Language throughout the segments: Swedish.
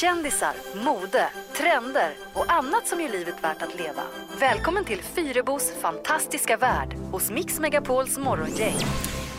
kändisar, mode, trender och annat som gör livet värt att leva. Välkommen till Fyrebos fantastiska värld hos Mix Megapols morgongäng.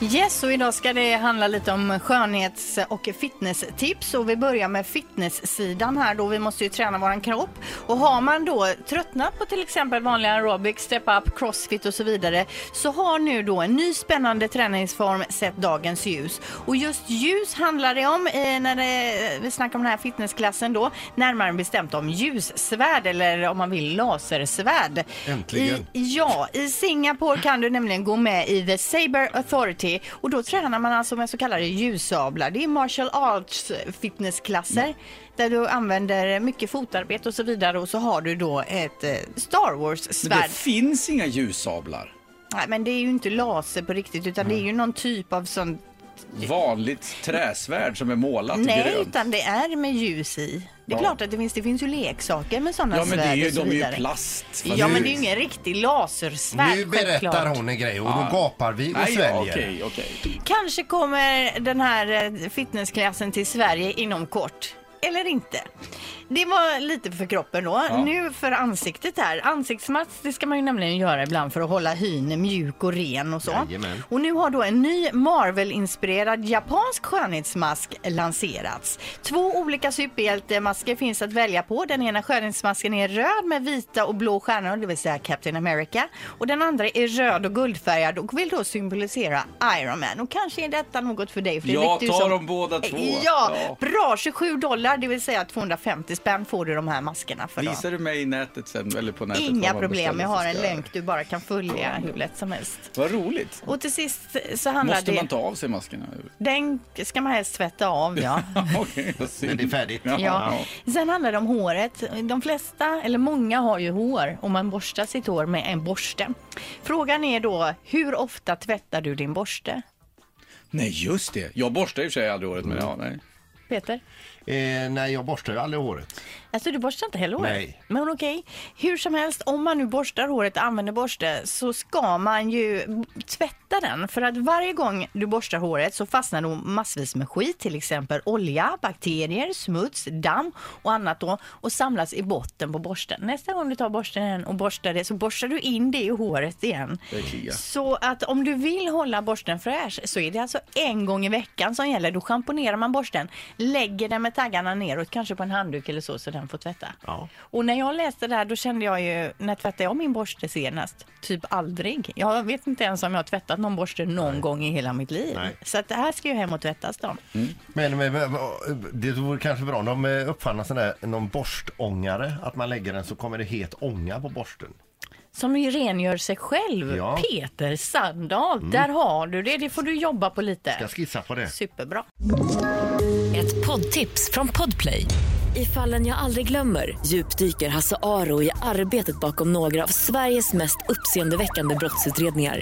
Yes, och idag ska det handla lite om skönhets och fitnesstips och vi börjar med fitnesssidan här då. Vi måste ju träna våran kropp och har man då tröttnat på till exempel vanliga aerobic, step up, crossfit och så vidare så har nu då en ny spännande träningsform sett dagens ljus. Och just ljus handlar det om eh, när det, vi snackar om den här fitnessklassen då, närmare bestämt om ljussvärd eller om man vill lasersvärd. Äntligen. I, ja, i Singapore kan du nämligen gå med i The Saber Authority och då tränar man alltså med så kallade ljussablar. Det är martial arts fitnessklasser där du använder mycket fotarbete och så vidare och så har du då ett eh, Star Men Wars-svärd. det finns inga ljussablar. Nej, men det är ju inte laser på riktigt utan det är ju någon typ av sån... Vanligt träsvärd som är målat Nej, grönt. utan det är med ljus i. Det är Ja. klart att det finns, det finns ju leksaker med sådana Ja, men det är ju, och så de är ju plast. Ja, Nu- men det är ju ingen riktig lasersvärd Nu berättar självklart. hon en grej och då gapar vi och Nej, ja, sväljer. okej, okej. Kanske kommer den här eh, fitnessklassen till Sverige inom kort. Eller inte. Det var lite för kroppen då. Ja. Nu för ansiktet här. Ansiktsmask det ska man ju nämligen göra ibland för att hålla hyn mjuk och ren och så. Jajamän. Och nu har då en ny Marvel-inspirerad japansk skönhetsmask lanserats. Två olika superhjältemasker finns att välja på. Den ena skönhetsmasken är röd med vita och blå stjärnor, det vill säga Captain America. Och den andra är röd och guldfärgad och vill då symbolisera Iron Man. Och kanske är detta något för dig Fredrik. Jag tar som- dem båda två. Ja, Ja. bra. 27 dollar, det vill säga 250 spänn får du de här maskerna för. Då. Visar du mig i nätet sen, eller på nätet? Inga vad man problem, beställer jag har så en ska jag- länk du bara kan följa hur lätt som helst. Vad roligt. Och till sist så handlar Måste det... man ta av sig maskerna? Den ska man helst tvätta av, ja. Okej, ser. Men det är färdigt. Ja. Ja. Sen handlar det om håret. De flesta, eller många, har ju hår och man borstar sitt hår med en borste. Frågan är då, hur ofta tvättar du din borste? Nej, just det. Jag borstar i och för sig aldrig håret, men ja, nej. Peter? Eh, nej, jag borstar ju aldrig håret. Alltså du borstar inte heller håret? Nej. Men okej, hur som helst, om man nu borstar håret och använder borste så ska man ju tvätta den. För att varje gång du borstar håret så fastnar då massvis med skit, till exempel olja, bakterier, smuts, damm och annat då och samlas i botten på borsten. Nästa gång du tar borsten igen och borstar det så borstar du in det i håret igen. Så att om du vill hålla borsten fräsch så är det alltså en gång i veckan som gäller. Då schamponerar man borsten, lägger den med taggarna neråt, kanske på en handduk eller så, så den får tvätta. Ja. Och när jag läste det här då kände jag ju, när tvättade jag min borste senast? Typ aldrig. Jag vet inte ens om jag har tvättat någon borste någon gång i hela mitt liv. Nej. Så att det här ska ju hem och tvättas då. Men, men, men det vore kanske bra om de eh, uppfann sån där, någon borstångare. Att man lägger den så kommer det het ånga på borsten. Som ju rengör sig själv. Ja. Peter Sandahl, där har du det. Det får du jobba på lite. Jag skissar på det. Superbra. Ett poddtips från Podplay. I fallen jag aldrig glömmer djupdyker Hasse Aro i arbetet bakom några av Sveriges mest uppseendeväckande brottsutredningar.